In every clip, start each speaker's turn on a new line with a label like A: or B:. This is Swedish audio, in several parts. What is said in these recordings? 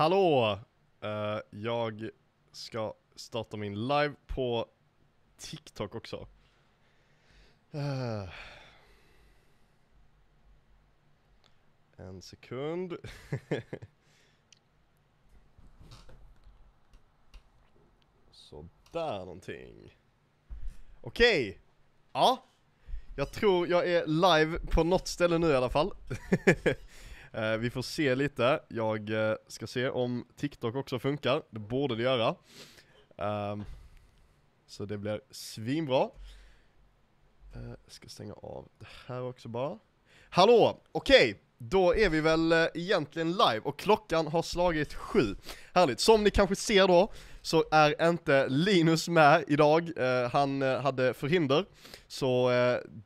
A: Hallå! Uh, jag ska starta min live på TikTok också. Uh. en sekund. Sådär någonting. Okej! Ja. Jag tror jag är live på något ställe nu i alla fall. Eh, vi får se lite, jag eh, ska se om TikTok också funkar, det borde det göra. Ehm, så det blir svinbra. Uh, ska stänga av det här också bara. Hallå, okej, okay. då är vi väl eh, egentligen live och klockan har slagit sju. Härligt, som ni kanske ser då så är inte Linus med idag, eh, han hade förhinder. Så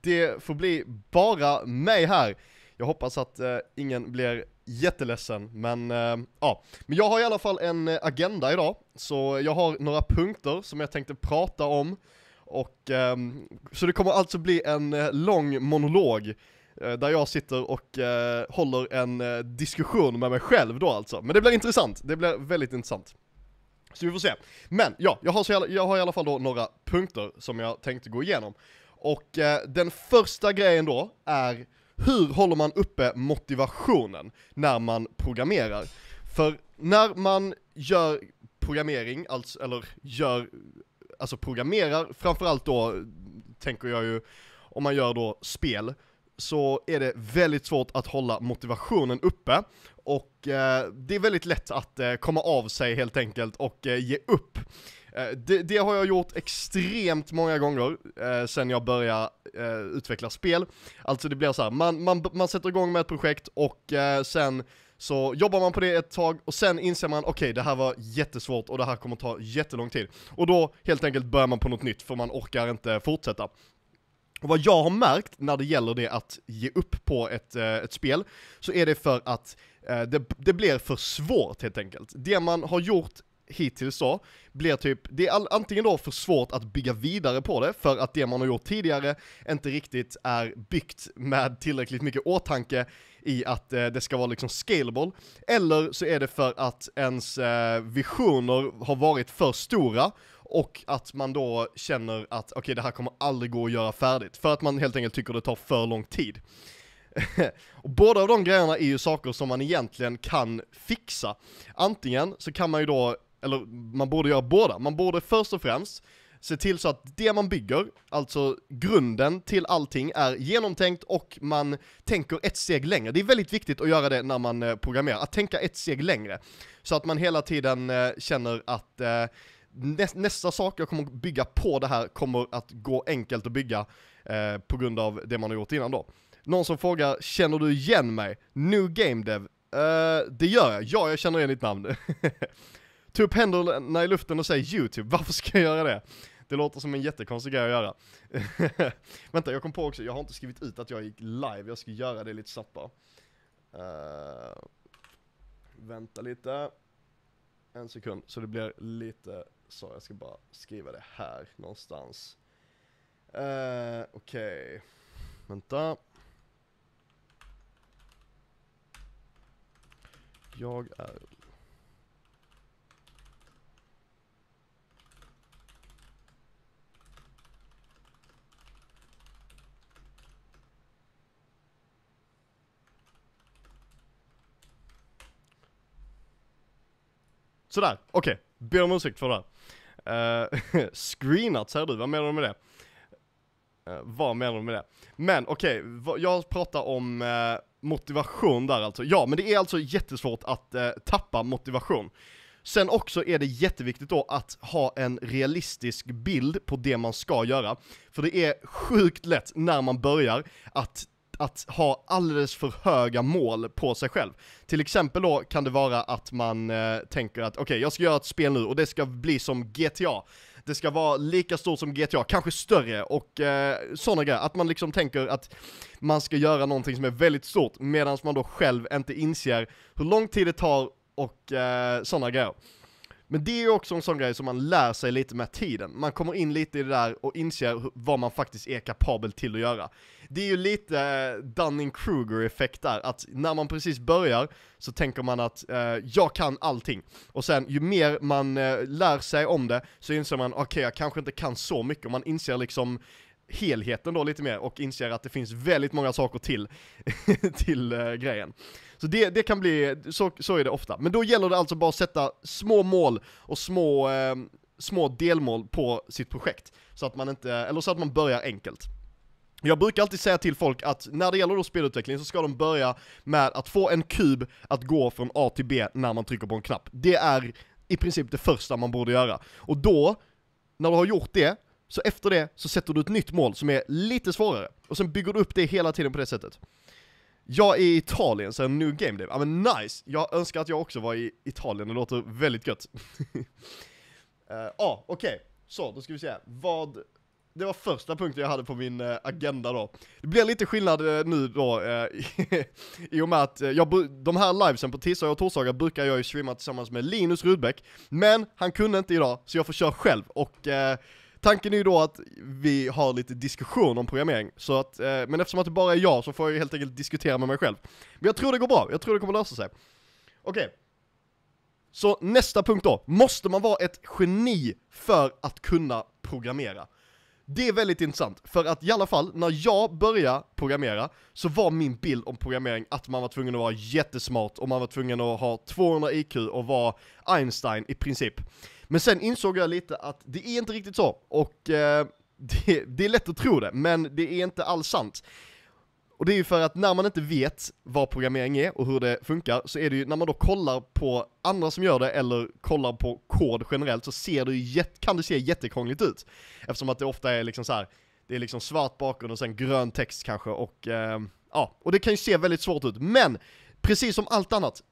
A: det får bli bara mig här. Jag hoppas att eh, ingen blir jätteledsen, men eh, ja. Men jag har i alla fall en eh, agenda idag, så jag har några punkter som jag tänkte prata om. Och, eh, så det kommer alltså bli en eh, lång monolog eh, där jag sitter och eh, håller en diskussion med mig själv då alltså. Men det blir intressant, det blir väldigt intressant. Så vi får se. Men ja, jag har, så, jag har i alla fall då några punkter som jag tänkte gå igenom. Och den första grejen då är hur håller man uppe motivationen när man programmerar? För när man gör programmering, alltså, eller gör, alltså programmerar, framförallt då tänker jag ju, om man gör då spel, så är det väldigt svårt att hålla motivationen uppe, och eh, det är väldigt lätt att eh, komma av sig helt enkelt och eh, ge upp. Eh, det, det, har jag gjort extremt många gånger eh, sen jag började eh, utveckla spel. Alltså det blir så här, man, man, man sätter igång med ett projekt och eh, sen så jobbar man på det ett tag och sen inser man okej okay, det här var jättesvårt och det här kommer ta jättelång tid. Och då helt enkelt börjar man på något nytt för man orkar inte fortsätta. Och vad jag har märkt när det gäller det att ge upp på ett, eh, ett spel, så är det för att eh, det, det blir för svårt helt enkelt. Det man har gjort hittills så, blir typ, det är antingen då för svårt att bygga vidare på det, för att det man har gjort tidigare inte riktigt är byggt med tillräckligt mycket åtanke i att eh, det ska vara liksom scalable, eller så är det för att ens eh, visioner har varit för stora, och att man då känner att okej okay, det här kommer aldrig gå att göra färdigt, för att man helt enkelt tycker det tar för lång tid. och båda av de grejerna är ju saker som man egentligen kan fixa. Antingen så kan man ju då eller man borde göra båda. Man borde först och främst se till så att det man bygger, alltså grunden till allting, är genomtänkt och man tänker ett steg längre. Det är väldigt viktigt att göra det när man eh, programmerar, att tänka ett steg längre. Så att man hela tiden eh, känner att eh, nästa sak jag kommer bygga på det här kommer att gå enkelt att bygga på grund av det man har gjort innan då. Någon som frågar, känner du igen mig? New Game Dev? Uh, det gör jag, ja jag känner igen ditt namn. Ta upp händerna i luften och säg YouTube, varför ska jag göra det? Det låter som en jättekonstig grej att göra. Vänta, jag kom på också, jag har inte skrivit ut att jag gick live, jag ska göra det lite snabbt bara. Uh, vänta lite. En sekund, så det blir lite så, jag ska bara skriva det här någonstans. Uh, Okej, okay. vänta. Jag är Sådär, okej. Okay. Ber om ursäkt för det här. Uh, screenat säger du, vad menar du med det? Uh, vad menar du med det? Men okej, okay, jag pratar om uh, motivation där alltså. Ja, men det är alltså jättesvårt att uh, tappa motivation. Sen också är det jätteviktigt då att ha en realistisk bild på det man ska göra. För det är sjukt lätt när man börjar att att ha alldeles för höga mål på sig själv. Till exempel då kan det vara att man eh, tänker att okej, okay, jag ska göra ett spel nu och det ska bli som GTA. Det ska vara lika stort som GTA, kanske större och eh, sådana grejer. Att man liksom tänker att man ska göra någonting som är väldigt stort medan man då själv inte inser hur lång tid det tar och eh, sådana grejer. Men det är ju också en sån grej som man lär sig lite med tiden. Man kommer in lite i det där och inser vad man faktiskt är kapabel till att göra. Det är ju lite eh, Dunning-Kruger effekt där, att när man precis börjar så tänker man att eh, jag kan allting. Och sen ju mer man eh, lär sig om det så inser man, okej okay, jag kanske inte kan så mycket, och man inser liksom helheten då lite mer och inser att det finns väldigt många saker till, till uh, grejen. Så det, det kan bli, så, så är det ofta. Men då gäller det alltså bara att sätta små mål och små, uh, små delmål på sitt projekt. Så att man inte, eller så att man börjar enkelt. Jag brukar alltid säga till folk att när det gäller då spelutveckling så ska de börja med att få en kub att gå från A till B när man trycker på en knapp. Det är i princip det första man borde göra. Och då, när du har gjort det, så efter det så sätter du ett nytt mål som är lite svårare. Och sen bygger du upp det hela tiden på det sättet. Jag är i Italien, så en new game day. Ja men nice! Jag önskar att jag också var i Italien, det låter väldigt gött. Eh, ja, uh, ah, okej. Okay. Så, då ska vi se. Vad... Det var första punkten jag hade på min uh, agenda då. Det blir lite skillnad uh, nu då, i och med att jag, de här livesen på tisdagar och torsdagar brukar jag ju streama tillsammans med Linus Rudbeck, men han kunde inte idag, så jag får köra själv. Och Tanken är ju då att vi har lite diskussion om programmering, så att, eh, men eftersom att det bara är jag så får jag helt enkelt diskutera med mig själv. Men jag tror det går bra, jag tror det kommer lösa sig. Okej. Okay. Så nästa punkt då, måste man vara ett geni för att kunna programmera? Det är väldigt intressant, för att i alla fall när jag började programmera så var min bild om programmering att man var tvungen att vara jättesmart och man var tvungen att ha 200 IQ och vara Einstein i princip. Men sen insåg jag lite att det är inte riktigt så, och eh, det, det, är lätt att tro det, men det är inte alls sant. Och det är ju för att när man inte vet vad programmering är och hur det funkar, så är det ju när man då kollar på andra som gör det, eller kollar på kod generellt, så ser det ju kan det se jättekrångligt ut. Eftersom att det ofta är liksom så här, det är liksom svart bakgrund och sen grön text kanske, och eh, ja, och det kan ju se väldigt svårt ut. Men, precis som allt annat,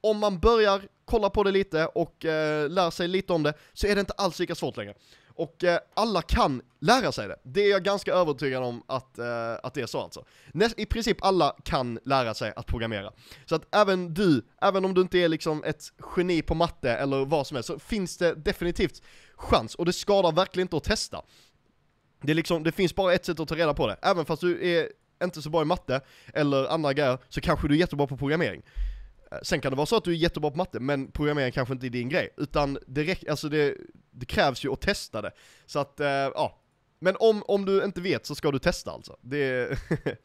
A: om man börjar kolla på det lite och eh, lär sig lite om det, så är det inte alls lika svårt längre. Och eh, alla kan lära sig det. Det är jag ganska övertygad om att, eh, att det är så alltså. Näst, I princip alla kan lära sig att programmera. Så att även du, även om du inte är liksom ett geni på matte eller vad som helst, så finns det definitivt chans. Och det skadar verkligen inte att testa. Det, är liksom, det finns bara ett sätt att ta reda på det. Även fast du är inte så bra i matte eller andra grejer, så kanske du är jättebra på programmering. Sen kan det vara så att du är jättebra på matte, men programmering kanske inte är din grej. Utan det, alltså det, det krävs ju att testa det. Så att, äh, ja. Men om, om du inte vet så ska du testa alltså. Det...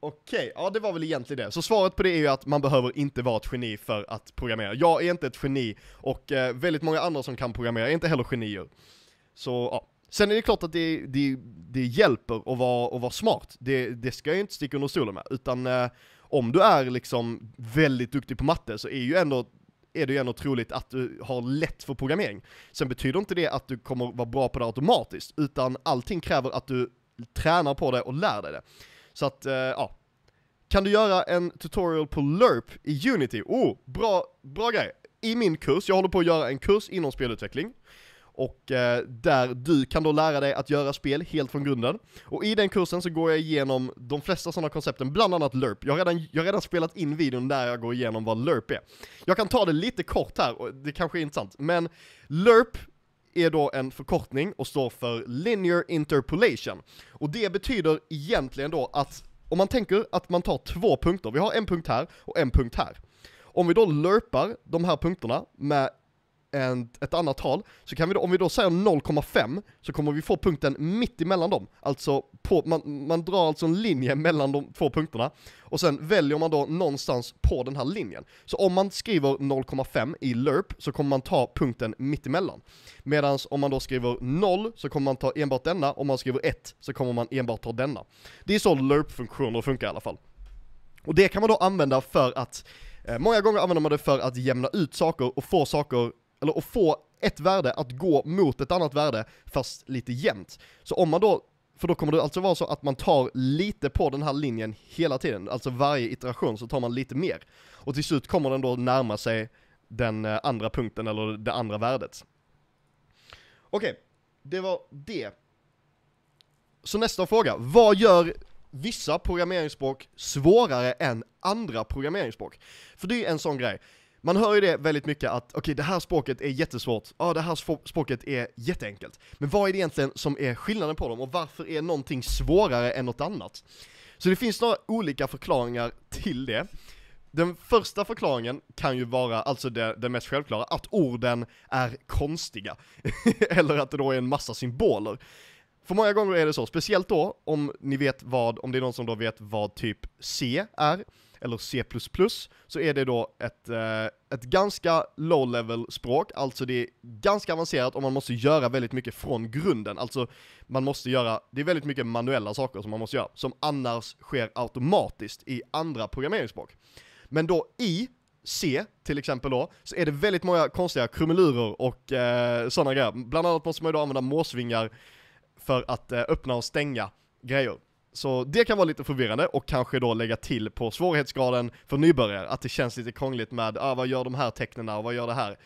A: Okej, okay, ja det var väl egentligen det. Så svaret på det är ju att man behöver inte vara ett geni för att programmera. Jag är inte ett geni, och eh, väldigt många andra som kan programmera är inte heller genier. Så ja. Sen är det klart att det, det, det hjälper att vara, att vara smart. Det, det ska jag inte sticka under stolen med. Utan eh, om du är liksom väldigt duktig på matte så är ju ändå är det ju ändå troligt att du har lätt för programmering. Sen betyder inte det att du kommer vara bra på det automatiskt, utan allting kräver att du tränar på det och lär dig det. Så att, eh, ja. Kan du göra en tutorial på LERP i Unity? Oh, bra, bra grej! I min kurs, jag håller på att göra en kurs inom spelutveckling, och eh, där du kan då lära dig att göra spel helt från grunden. Och i den kursen så går jag igenom de flesta sådana koncepten, bland annat LURP. Jag har, redan, jag har redan spelat in videon där jag går igenom vad LURP är. Jag kan ta det lite kort här, och det kanske är intressant, men LURP är då en förkortning och står för Linear Interpolation. Och det betyder egentligen då att om man tänker att man tar två punkter, vi har en punkt här och en punkt här. Om vi då lurpar de här punkterna med en, ett annat tal, så kan vi då, om vi då säger 0,5, så kommer vi få punkten mitt emellan dem. Alltså, på, man, man drar alltså en linje mellan de två punkterna, och sen väljer man då någonstans på den här linjen. Så om man skriver 0,5 i LERP, så kommer man ta punkten mitt emellan. Medan om man då skriver 0, så kommer man ta enbart denna, om man skriver 1, så kommer man enbart ta denna. Det är så LERP-funktioner funkar i alla fall. Och det kan man då använda för att eh, Många gånger använder man det för att jämna ut saker och få saker eller att få ett värde att gå mot ett annat värde, fast lite jämnt. Så om man då, för då kommer det alltså vara så att man tar lite på den här linjen hela tiden, alltså varje iteration så tar man lite mer. Och till slut kommer den då närma sig den eh, andra punkten eller det andra värdet. Okej, okay, det var det. Så nästa fråga, vad gör vissa programmeringsspråk svårare än andra programmeringsspråk? För det är en sån grej man hör ju det väldigt mycket att, okej okay, det här språket är jättesvårt, ja det här språket är jätteenkelt. Men vad är det egentligen som är skillnaden på dem och varför är någonting svårare än något annat? Så det finns några olika förklaringar till det. Den första förklaringen kan ju vara, alltså det, det mest självklara, att orden är konstiga. Eller att det då är en massa symboler. För många gånger är det så, speciellt då om ni vet vad, om det är någon som då vet vad typ C är, eller C++, så är det då ett, eh, ett ganska low level språk, alltså det är ganska avancerat och man måste göra väldigt mycket från grunden, alltså man måste göra, det är väldigt mycket manuella saker som man måste göra, som annars sker automatiskt i andra programmeringsspråk. Men då i C, till exempel då, så är det väldigt många konstiga krumelurer och eh, sådana grejer. Bland annat måste man ju då använda måsvingar för att eh, öppna och stänga grejer. Så det kan vara lite förvirrande och kanske då lägga till på svårighetsgraden för nybörjare, att det känns lite krångligt med, ah, vad gör de här tecknen och vad gör det här?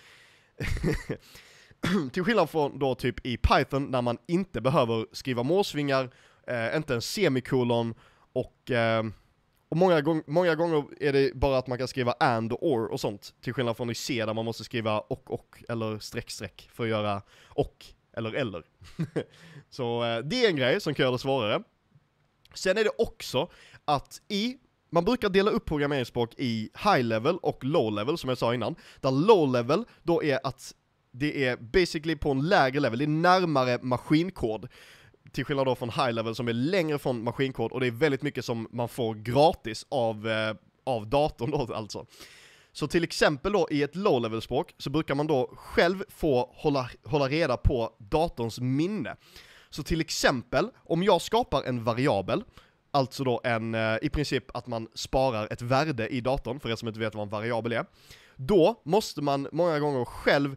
A: till skillnad från då typ i Python, när man inte behöver skriva målsvingar, eh, inte en semikolon och eh, och många, gång, många gånger är det bara att man kan skriva and och or och sånt, till skillnad från i C där man måste skriva och och eller streck streck för att göra och eller eller. så eh, det är en grej som kan göra det svårare. Sen är det också att i man brukar dela upp programmeringsspråk i high level och low level som jag sa innan. Där low level då är att det är basically på en lägre level, det är närmare maskinkod. Till skillnad då från high level som är längre från maskinkod och det är väldigt mycket som man får gratis av, eh, av datorn då alltså. Så till exempel då i ett low level språk så brukar man då själv få hålla, hålla reda på datorns minne. Så till exempel, om jag skapar en variabel, alltså då en, eh, i princip att man sparar ett värde i datorn, för er som inte vet vad en variabel är, då måste man många gånger själv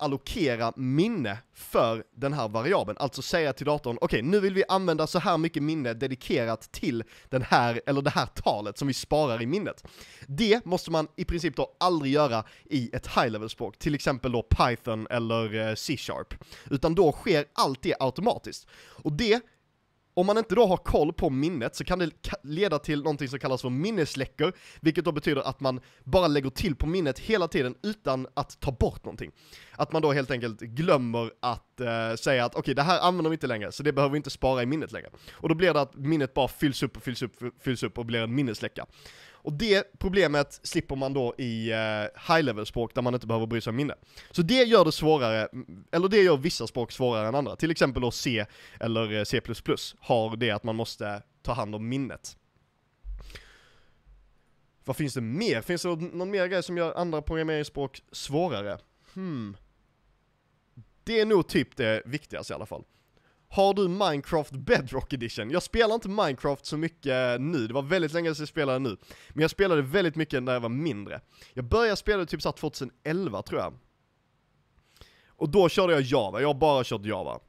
A: allokera minne för den här variabeln. Alltså säga till datorn, okej okay, nu vill vi använda så här mycket minne dedikerat till den här, eller det här talet som vi sparar i minnet. Det måste man i princip då aldrig göra i ett high-level-språk, till exempel då Python eller eh, C-sharp. Utan då sker allt det automatiskt. Och det om man inte då har koll på minnet så kan det leda till någonting som kallas för minnesläckor, vilket då betyder att man bara lägger till på minnet hela tiden utan att ta bort någonting. Att man då helt enkelt glömmer att eh, säga att okej, okay, det här använder vi inte längre, så det behöver vi inte spara i minnet längre. Och då blir det att minnet bara fylls upp och fylls upp, fylls upp och blir en minnesläcka. Och det problemet slipper man då i eh, high level språk där man inte behöver bry sig om minne. Så det gör det svårare, mm, eller det gör vissa språk svårare än andra. Till exempel då C eller eh, C++ har det att man måste ta hand om minnet. Vad finns det mer? Finns det någon mer grej som gör andra programmeringsspråk svårare? Hmm. Det är nog typ det viktigaste i alla fall. Har du Minecraft Bedrock Edition? Jag spelar inte Minecraft så mycket nu, det var väldigt länge sedan jag spelade nu. Men jag spelade väldigt mycket när jag var mindre. Jag började spela typ såhär 2011 tror jag. Och då körde jag Java, jag har bara kört Java.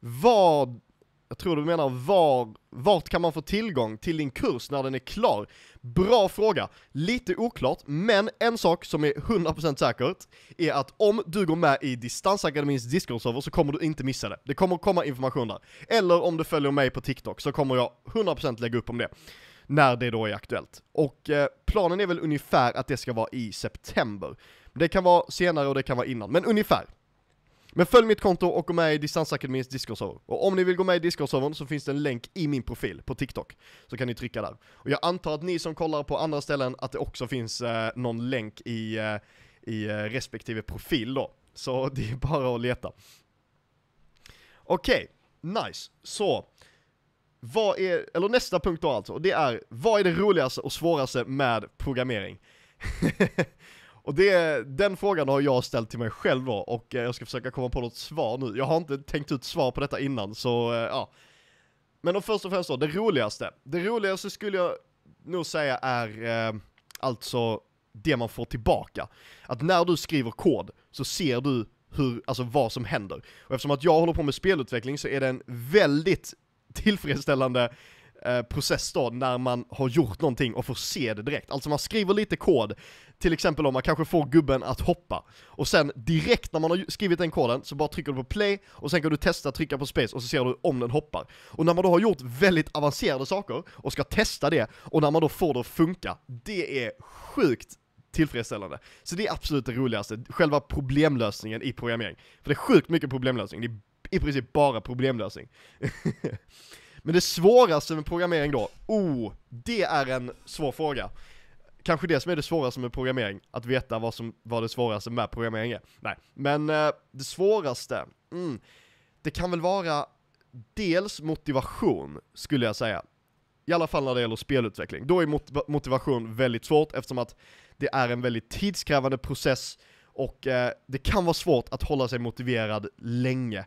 A: Vad jag tror du menar var, vart kan man få tillgång till din kurs när den är klar? Bra fråga, lite oklart, men en sak som är 100% säkert är att om du går med i Distansakademins Discord-server så kommer du inte missa det. Det kommer komma information där. Eller om du följer mig på TikTok så kommer jag 100% lägga upp om det. När det då är aktuellt. Och eh, planen är väl ungefär att det ska vara i september. Det kan vara senare och det kan vara innan, men ungefär. Men följ mitt konto och gå med i Distansakademins Discord-server. Och om ni vill gå med i Discord-servern så finns det en länk i min profil på TikTok. Så kan ni trycka där. Och jag antar att ni som kollar på andra ställen, att det också finns eh, någon länk i, eh, i eh, respektive profil då. Så det är bara att leta. Okej, okay, nice. Så, vad är, eller nästa punkt då alltså, det är, vad är det roligaste och svåraste med programmering? Och det, den frågan har jag ställt till mig själv då, och eh, jag ska försöka komma på något svar nu. Jag har inte tänkt ut svar på detta innan, så eh, ja. Men då först och främst då, det roligaste. Det roligaste skulle jag nog säga är eh, alltså det man får tillbaka. Att när du skriver kod så ser du hur, alltså vad som händer. Och eftersom att jag håller på med spelutveckling så är det en väldigt tillfredsställande eh, process då när man har gjort någonting och får se det direkt. Alltså man skriver lite kod, till exempel om man kanske får gubben att hoppa, och sen direkt när man har skrivit den koden så bara trycker du på play, och sen kan du testa trycka på space och så ser du om den hoppar. Och när man då har gjort väldigt avancerade saker och ska testa det, och när man då får det att funka, det är sjukt tillfredsställande. Så det är absolut det roligaste, själva problemlösningen i programmering. För det är sjukt mycket problemlösning, det är i princip bara problemlösning. Men det svåraste med programmering då, oh, det är en svår fråga. Kanske det som är det svåraste med programmering, att veta vad, som, var det svåraste med programmering är. Nej, men eh, det svåraste, mm, det kan väl vara dels motivation, skulle jag säga. I alla fall när det gäller spelutveckling. Då är motivation väldigt svårt eftersom att det är en väldigt tidskrävande process och eh, det kan vara svårt att hålla sig motiverad länge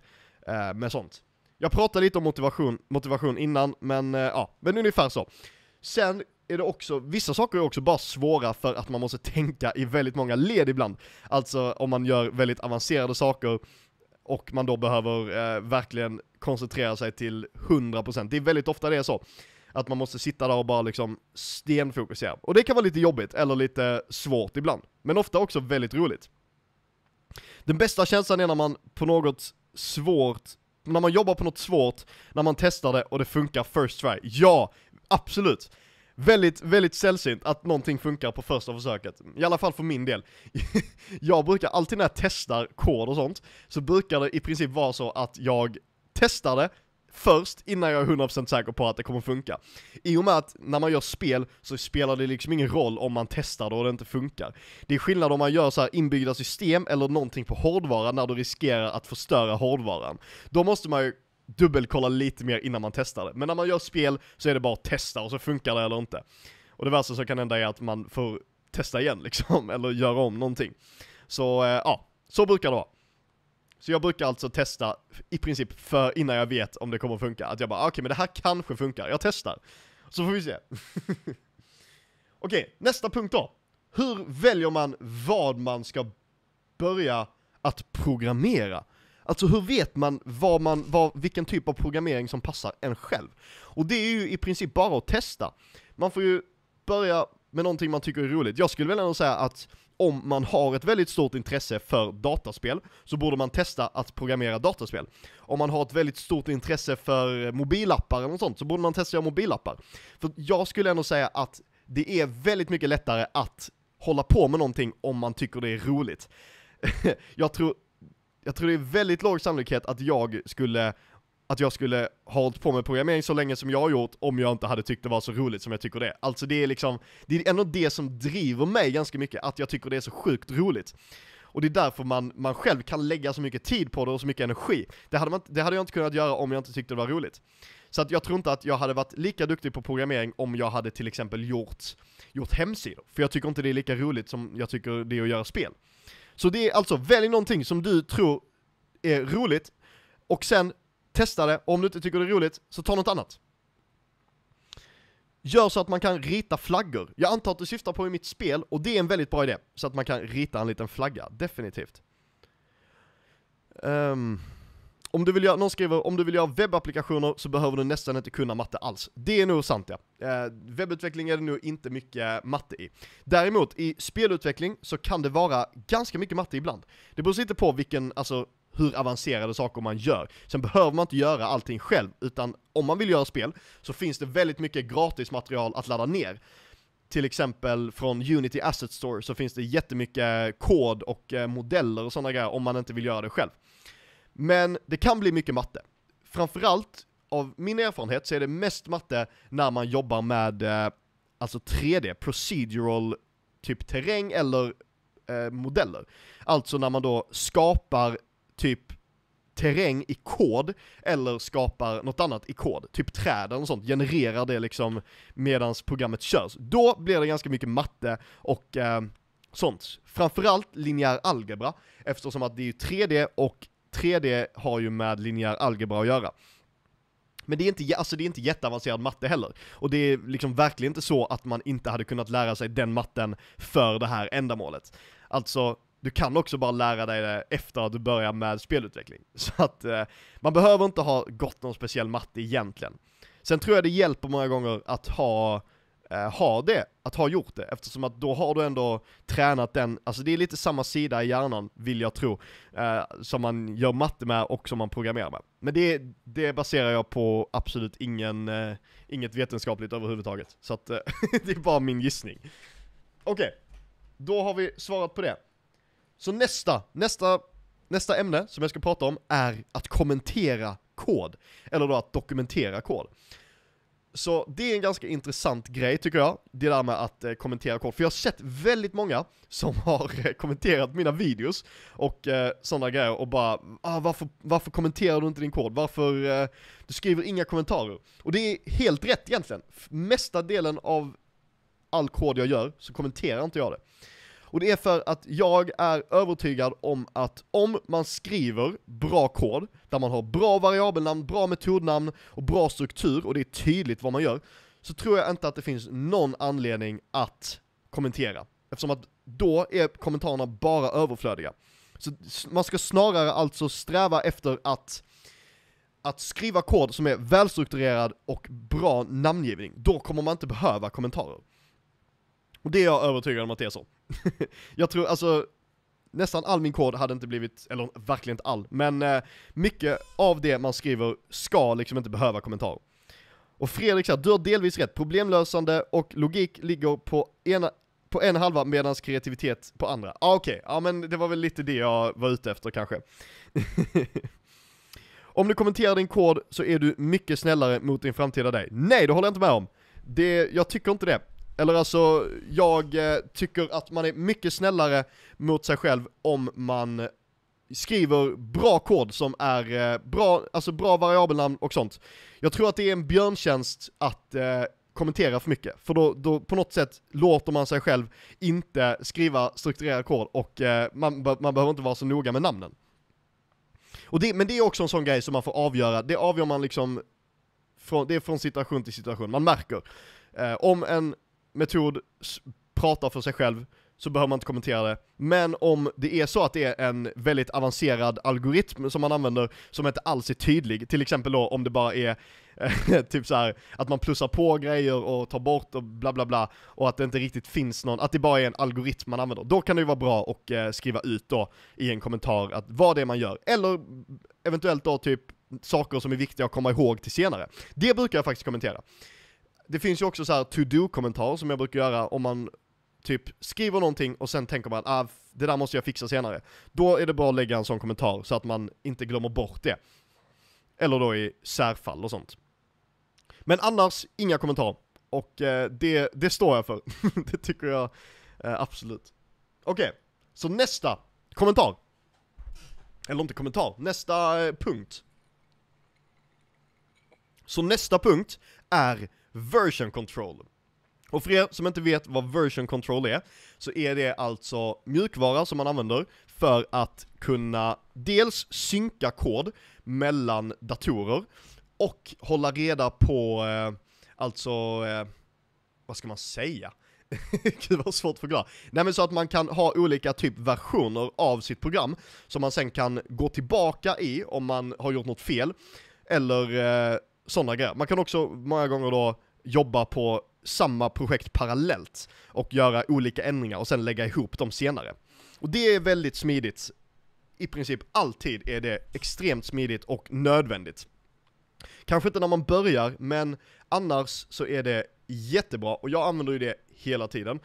A: eh, med sånt. Jag pratade lite om motivation, motivation innan, men eh, ja, men ungefär så. Sen är det också, vissa saker är också bara svåra för att man måste tänka i väldigt många led ibland. Alltså om man gör väldigt avancerade saker och man då behöver eh, verkligen koncentrera sig till 100%. Det är väldigt ofta det är så. Att man måste sitta där och bara liksom stenfokusera. Och det kan vara lite jobbigt, eller lite svårt ibland. Men ofta också väldigt roligt. Den bästa känslan är när man på något svårt, när man jobbar på något svårt, när man testar det och det funkar first try. Ja, absolut! Väldigt, väldigt sällsynt att någonting funkar på första försöket. I alla fall för min del. jag brukar alltid när jag testar kod och sånt, så brukar det i princip vara så att jag testar det, först innan jag är 100% säker på att det kommer funka. I och med att när man gör spel så spelar det liksom ingen roll om man testar det och det inte funkar. Det är skillnad om man gör så inbyggda system eller någonting på hårdvara när du riskerar att förstöra hårdvaran. Då måste man ju dubbelkolla lite mer innan man testar det. Men när man gör spel så är det bara att testa och så funkar det eller inte. Och det värsta som kan hända är att man får testa igen liksom, eller göra om någonting. Så eh, ja, så brukar det vara. Så jag brukar alltså testa i princip för innan jag vet om det kommer funka. Att jag bara, ah, okej okay, men det här kanske funkar, jag testar. Så får vi se. okej, okay, nästa punkt då. Hur väljer man vad man ska börja att programmera? Alltså hur vet man, vad man vad, vilken typ av programmering som passar en själv? Och det är ju i princip bara att testa. Man får ju börja med någonting man tycker är roligt. Jag skulle väl ändå säga att om man har ett väldigt stort intresse för dataspel, så borde man testa att programmera dataspel. Om man har ett väldigt stort intresse för mobilappar eller något sånt, så borde man testa att göra mobilappar. För jag skulle ändå säga att det är väldigt mycket lättare att hålla på med någonting om man tycker det är roligt. jag tror, jag tror det är väldigt låg sannolikhet att jag skulle att jag skulle ha hållit på med programmering så länge som jag har gjort om jag inte hade tyckt det var så roligt som jag tycker det är. Alltså det är liksom, det är ändå det som driver mig ganska mycket, att jag tycker det är så sjukt roligt. Och det är därför man, man själv kan lägga så mycket tid på det och så mycket energi. Det hade, man, det hade jag inte kunnat göra om jag inte tyckte det var roligt. Så att jag tror inte att jag hade varit lika duktig på programmering om jag hade till exempel gjort, gjort hemsidor. För jag tycker inte det är lika roligt som jag tycker det är att göra spel. Så det är alltså, välj någonting som du tror är roligt, och sen Testa det, om du inte tycker det är roligt, så ta något annat. Gör så att man kan rita flaggor. Jag antar att du syftar på i mitt spel, och det är en väldigt bra idé. Så att man kan rita en liten flagga, definitivt. Um, om du vill göra, någon skriver, om du vill göra webbapplikationer så behöver du nästan inte kunna matte alls. Det är nog sant ja. Eh, uh, webbutveckling är det nog inte mycket matte i. Däremot, i spelutveckling så kan det vara ganska mycket matte ibland. Det beror inte på vilken, alltså hur avancerade saker man gör. Sen behöver man inte göra allting själv, utan om man vill göra spel så finns det väldigt mycket gratis material att ladda ner. Till exempel från Unity Asset Store så finns det jättemycket kod och eh, modeller och sådana grejer om man inte vill göra det själv. Men det kan bli mycket matte. Framförallt av min erfarenhet så är det mest matte när man jobbar med eh, alltså 3D, procedural typ terräng eller eh, modeller. Alltså när man då skapar typ terräng i kod, eller skapar något annat i kod, typ träd eller sånt, genererar det liksom medans programmet körs. Då blir det ganska mycket matte och eh, sånt. Framförallt linjär algebra, eftersom att det är ju 3D och 3D har ju med linjär algebra att göra. Men det är, inte, alltså det är inte jätteavancerad matte heller. Och det är liksom verkligen inte så att man inte hade kunnat lära sig den matten för det här ändamålet. Alltså, du kan också bara lära dig det efter att du börjar med spelutveckling. Så att eh, man behöver inte ha gått någon speciell matte egentligen. Sen tror jag det hjälper många gånger att ha, eh, ha det, att ha gjort det, eftersom att då har du ändå tränat den, alltså det är lite samma sida i hjärnan, vill jag tro, eh, som man gör matte med och som man programmerar med. Men det, det baserar jag på absolut ingen, eh, inget vetenskapligt överhuvudtaget, så att eh, det är bara min gissning. Okej. Okay. då har vi svarat på det. Så nästa, nästa, nästa ämne som jag ska prata om är att kommentera kod. Eller då att dokumentera kod. Så det är en ganska intressant grej tycker jag, det där med att eh, kommentera kod. För jag har sett väldigt många som har eh, kommenterat mina videos och eh, sådana grejer och bara ah, varför, varför kommenterar du inte din kod? Varför, eh, du skriver inga kommentarer? Och det är helt rätt egentligen. Mesta delen av all kod jag gör så kommenterar inte jag det. Och det är för att jag är övertygad om att om man skriver bra kod, där man har bra variabelnamn, bra metodnamn och bra struktur, och det är tydligt vad man gör, så tror jag inte att det finns någon anledning att kommentera. Eftersom att då är kommentarerna bara överflödiga. Så man ska snarare alltså sträva efter att att skriva kod som är välstrukturerad och bra namngivning, då kommer man inte behöva kommentarer. Och det är jag övertygad om att det är så. jag tror, alltså, nästan all min kod hade inte blivit, eller verkligen inte all, men eh, mycket av det man skriver ska liksom inte behöva kommentarer. Och Fredrik säger, du har delvis rätt, problemlösande och logik ligger på ena på en halva medan kreativitet på andra. Ah, Okej, okay. ja men det var väl lite det jag var ute efter kanske. om du kommenterar din kod så är du mycket snällare mot din framtida dig. Nej, det håller jag inte med om. Det, jag tycker inte det. Eller alltså, jag eh, tycker att man är mycket snällare mot sig själv om man skriver bra kod som är eh, bra, alltså bra variabelnamn och sånt. Jag tror att det är en björntjänst att eh, kommentera för mycket, för då, då på något sätt låter man sig själv inte skriva strukturerad kod och eh, man, man behöver inte vara så noga med namnen. Och det, men det är också en sån grej som man får avgöra, det avgör man liksom, från, det är från situation till situation, man märker. Eh, om en metod pratar för sig själv så behöver man inte kommentera det. Men om det är så att det är en väldigt avancerad algoritm som man använder som inte alls är tydlig, till exempel då om det bara är eh, typ så här, att man plussar på grejer och tar bort och bla bla bla och att det inte riktigt finns någon, att det bara är en algoritm man använder. Då kan det ju vara bra att eh, skriva ut då i en kommentar att vad det är man gör. Eller eventuellt då typ saker som är viktiga att komma ihåg till senare. Det brukar jag faktiskt kommentera det finns ju också så här to-do-kommentarer som jag brukar göra om man typ skriver någonting och sen tänker man ah, det där måste jag fixa senare. Då är det bra att lägga en sån kommentar så att man inte glömmer bort det. Eller då i särfall och sånt. Men annars, inga kommentarer. Och eh, det, det står jag för. det tycker jag eh, absolut. Okej, okay. så nästa kommentar. Eller inte kommentar, nästa eh, punkt. Så nästa punkt är version control. Och för er som inte vet vad version control är, så är det alltså mjukvara som man använder för att kunna dels synka kod mellan datorer och hålla reda på, eh, alltså, eh, vad ska man säga? Gud vad svårt att förklara. Nej men så att man kan ha olika typ versioner av sitt program, som man sen kan gå tillbaka i om man har gjort något fel, eller eh, sådana grejer. Man kan också många gånger då jobba på samma projekt parallellt och göra olika ändringar och sen lägga ihop dem senare. Och det är väldigt smidigt. I princip alltid är det extremt smidigt och nödvändigt. Kanske inte när man börjar, men annars så är det jättebra och jag använder ju det hela tiden.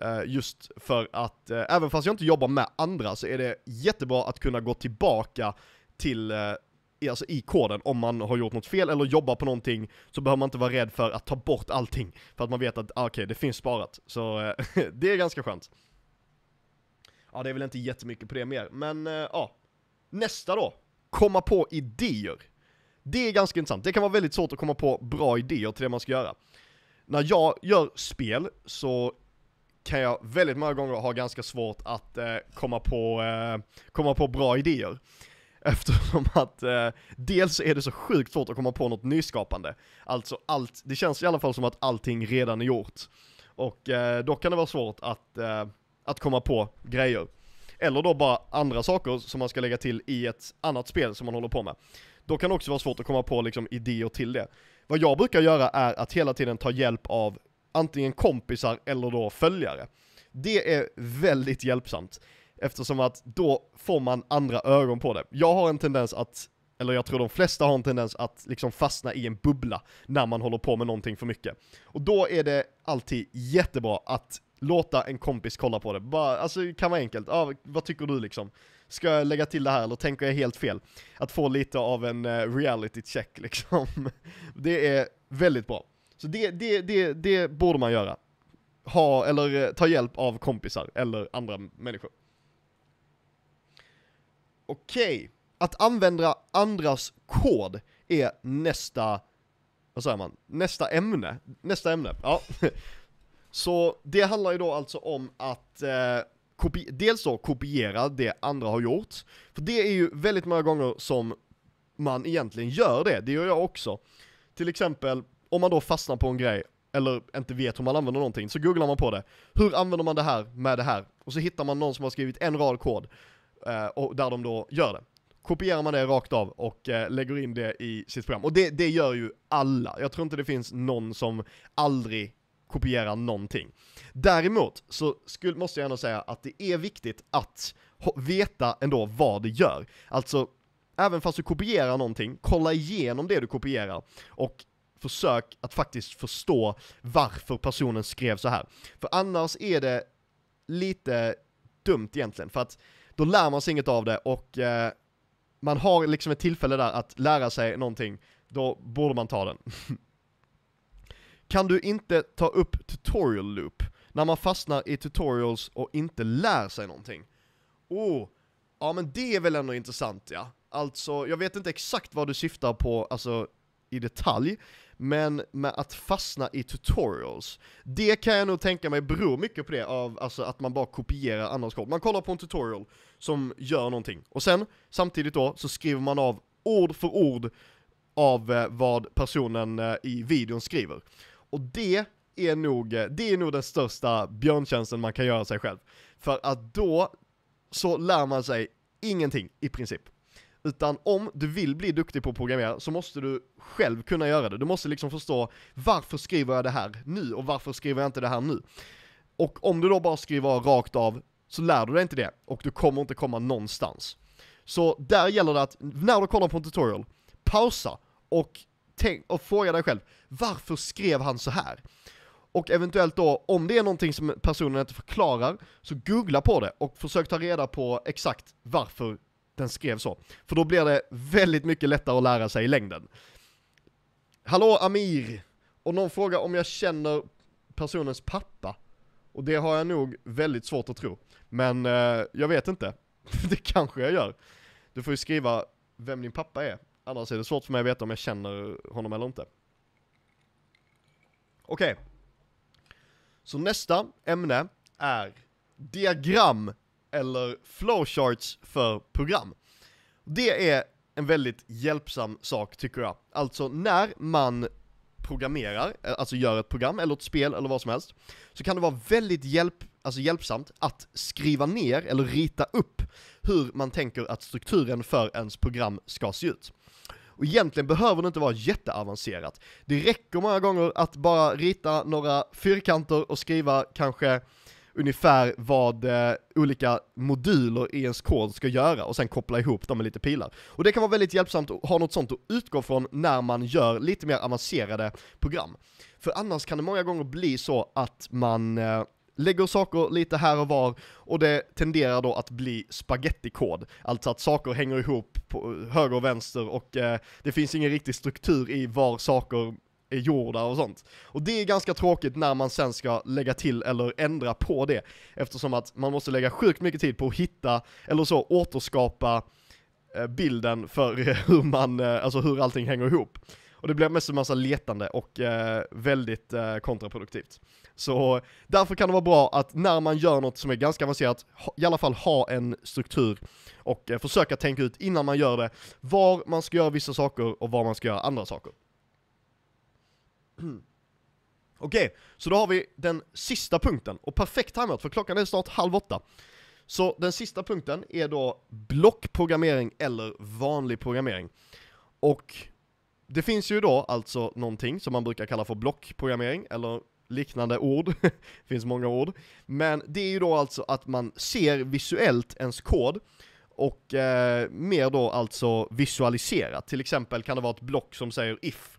A: Eh, just för att, eh, även fast jag inte jobbar med andra så är det jättebra att kunna gå tillbaka till eh, i, alltså i koden om man har gjort något fel eller jobbar på någonting så behöver man inte vara rädd för att ta bort allting. För att man vet att, ah, okej, okay, det finns sparat. Så eh, det är ganska skönt. Ja, det är väl inte jättemycket på det mer, men eh, ja. Nästa då, komma på idéer. Det är ganska intressant, det kan vara väldigt svårt att komma på bra idéer till det man ska göra. När jag gör spel så kan jag väldigt många gånger ha ganska svårt att eh, komma, på, eh, komma på bra idéer. Eftersom att eh, dels är det så sjukt svårt att komma på något nyskapande. Alltså allt, det känns i alla fall som att allting redan är gjort. Och eh, då kan det vara svårt att, eh, att komma på grejer. Eller då bara andra saker som man ska lägga till i ett annat spel som man håller på med. Då kan det också vara svårt att komma på liksom, idéer till det. Vad jag brukar göra är att hela tiden ta hjälp av antingen kompisar eller då följare. Det är väldigt hjälpsamt. Eftersom att då får man andra ögon på det. Jag har en tendens att, eller jag tror de flesta har en tendens att liksom fastna i en bubbla när man håller på med någonting för mycket. Och då är det alltid jättebra att låta en kompis kolla på det. Bara, alltså det kan vara enkelt. Ah, vad tycker du liksom? Ska jag lägga till det här eller tänker jag helt fel? Att få lite av en uh, reality check liksom. det är väldigt bra. Så det, det, det, det borde man göra. Ha, eller eh, ta hjälp av kompisar eller andra människor. Okej, okay. att använda andras kod är nästa, vad säger man, nästa ämne, nästa ämne, ja. Så det handlar ju då alltså om att eh, kopi dels då kopiera det andra har gjort, för det är ju väldigt många gånger som man egentligen gör det, det gör jag också. Till exempel, om man då fastnar på en grej, eller inte vet hur man använder någonting, så googlar man på det. Hur använder man det här med det här? Och så hittar man någon som har skrivit en rad kod, Eh, och där de då gör det. Kopierar man det rakt av och eh, lägger in det i sitt program. Och det, det gör ju alla. Jag tror inte det finns någon som aldrig kopiera någonting. Däremot så skulle, måste jag ändå säga att det är viktigt att veta ändå vad det gör. Alltså, även fast du kopierar någonting, kolla igenom det du kopierar och försök att faktiskt förstå varför personen skrev så här. För annars är det lite dumt egentligen, för att då lär man sig inget av det och eh, man har liksom ett tillfälle där att lära sig någonting, då borde man ta den. Kan du inte ta upp tutorial loop när man fastnar i tutorials och inte lär sig någonting? Oh, ja men det är väl ändå intressant ja. Alltså, jag vet inte exakt vad du syftar på, alltså i detalj, men med att fastna i tutorials, det kan jag nog tänka mig beror mycket på det av alltså att man bara kopierar andras kod. Man kollar på en tutorial som gör någonting, och sen samtidigt då så skriver man av ord för ord av eh, vad personen eh, i videon skriver. Och det är nog, eh, det är nog den största björntjänsten man kan göra sig själv. För att då så lär man sig ingenting i princip. Utan om du vill bli duktig på att programmera så måste du själv kunna göra det. Du måste liksom förstå varför skriver jag det här nu och varför skriver jag inte det här nu? Och om du då bara skriver rakt av så lär du dig inte det och du kommer inte komma någonstans. Så där gäller det att när du kollar på en tutorial, pausa och tänk, och fråga dig själv, varför skrev han så här? Och eventuellt då, om det är någonting som personen inte förklarar, så googla på det och försök ta reda på exakt varför den skrev så. För då blir det väldigt mycket lättare att lära sig i längden. Hallå Amir! Och någon frågar om jag känner personens pappa. Och det har jag nog väldigt svårt att tro. Men eh, jag vet inte. det kanske jag gör. Du får ju skriva vem din pappa är Annars är det svårt för mig att veta om jag känner honom eller inte. Okej. Okay. Så nästa ämne är diagram eller flowcharts för program. Det är en väldigt hjälpsam sak tycker jag. Alltså när man programmerar, alltså gör ett program eller ett spel eller vad som helst, så kan det vara väldigt hjälp, alltså hjälpsamt att skriva ner eller rita upp hur man tänker att strukturen för ens program ska se ut. Och egentligen behöver det inte vara jätteavancerat. Det räcker många gånger att bara rita några fyrkanter och skriva kanske ungefär vad eh, olika moduler i ens kod ska göra och sen koppla ihop dem med lite pilar. Och det kan vara väldigt hjälpsamt att ha något sånt att utgå från när man gör lite mer avancerade program. För annars kan det många gånger bli så att man eh, lägger saker lite här och var och det tenderar då att bli spagettikod. Alltså att saker hänger ihop på eh, höger och vänster och eh, det finns ingen riktig struktur i var saker är gjorda och sånt. Och det är ganska tråkigt när man sen ska lägga till eller ändra på det, eftersom att man måste lägga sjukt mycket tid på att hitta, eller så återskapa eh, bilden för hur man, eh, alltså hur allting hänger ihop. Och det blir mest en massa letande och eh, väldigt eh, kontraproduktivt. Så därför kan det vara bra att när man gör något som är ganska avancerat, i alla fall ha en struktur och eh, försöka tänka ut innan man gör det, var man ska göra vissa saker och var man ska göra andra saker. Okej, okay, så då har vi den sista punkten, och perfekt timeout för klockan är snart halv åtta. Så den sista punkten är då blockprogrammering eller vanlig programmering. Och det finns ju då alltså någonting som man brukar kalla för blockprogrammering, eller liknande ord, det finns många ord. Men det är ju då alltså att man ser visuellt ens kod, och eh, mer då alltså visualiserat. Till exempel kan det vara ett block som säger if,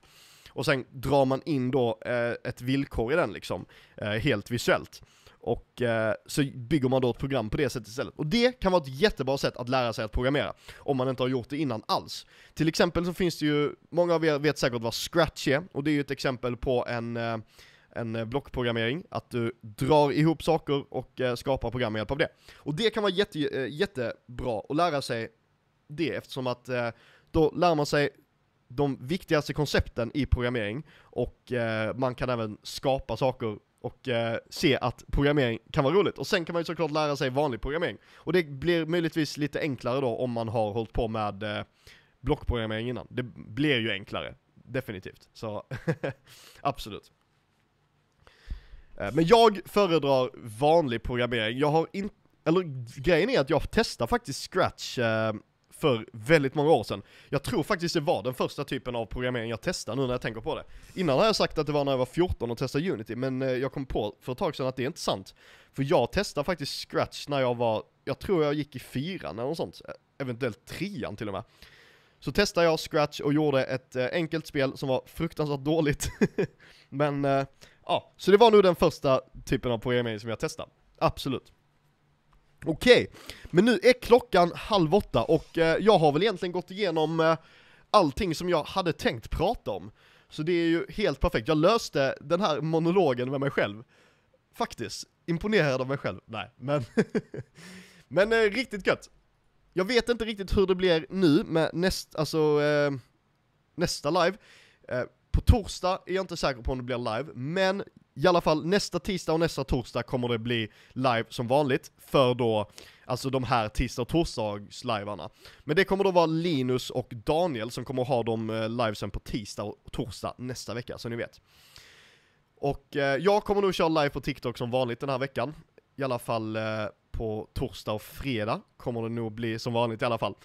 A: och sen drar man in då eh, ett villkor i den liksom, eh, helt visuellt. Och eh, så bygger man då ett program på det sättet istället. Och det kan vara ett jättebra sätt att lära sig att programmera, om man inte har gjort det innan alls. Till exempel så finns det ju, många av er vet säkert vad Scratch är, och det är ju ett exempel på en eh, en eh, blockprogrammering, att du drar ihop saker och eh, skapar program med hjälp av det. Och det kan vara jätte, eh, jättebra att lära sig det eftersom att då lär man sig de viktigaste koncepten i programmering och eh, man kan även skapa saker och eh, se att programmering kan vara roligt. Och sen kan man ju såklart lära sig vanlig programmering. Och det blir möjligtvis lite enklare då om man har hållit på med eh, blockprogrammering innan. Det blir ju enklare, definitivt. Så absolut. Eh, men jag föredrar vanlig programmering. Jag har inte, eller grejen är att jag testar faktiskt Scratch eh, för väldigt många år sedan. Jag tror faktiskt det var den första typen av programmering jag testade nu när jag tänker på det. Innan har jag sagt att det var när jag var 14 och testade Unity, men eh, jag kom på för ett tag sedan att det är inte sant. För jag testade faktiskt Scratch när jag var, jag tror jag gick i fyran eller något sånt, eh, eventuellt trean till och med. Så testade jag Scratch och gjorde ett eh, enkelt spel som var fruktansvärt dåligt. men, ja, så det var nog den första typen av programmering som jag testade. Absolut. Okej, okay. men nu är klockan halv åtta och eh, jag har väl egentligen gått igenom eh, allting som jag hade tänkt prata om. Så det är ju helt perfekt. Jag löste den här monologen med mig själv. Faktiskt. Imponerad av mig själv. Nej, men... men eh, riktigt gött. Jag vet inte riktigt hur det blir nu med näst, alltså, eh, nästa live. Eh, på torsdag är jag inte säker på om det blir live, men i alla fall nästa tisdag och nästa torsdag kommer det bli live som vanligt för då, alltså de här tisdag och torsdags livearna. Men det kommer då vara Linus och Daniel som kommer ha de eh, livesen på tisdag och torsdag nästa vecka, så ni vet. Och eh, jag kommer nog köra live på TikTok som vanligt den här veckan. I alla fall eh, på torsdag och fredag kommer det nog bli som vanligt i alla fall.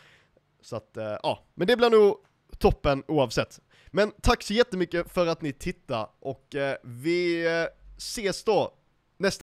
A: Så att, eh, ja, men det blir nog toppen oavsett. Men tack så jättemycket för att ni tittade och eh, vi eh, ses då.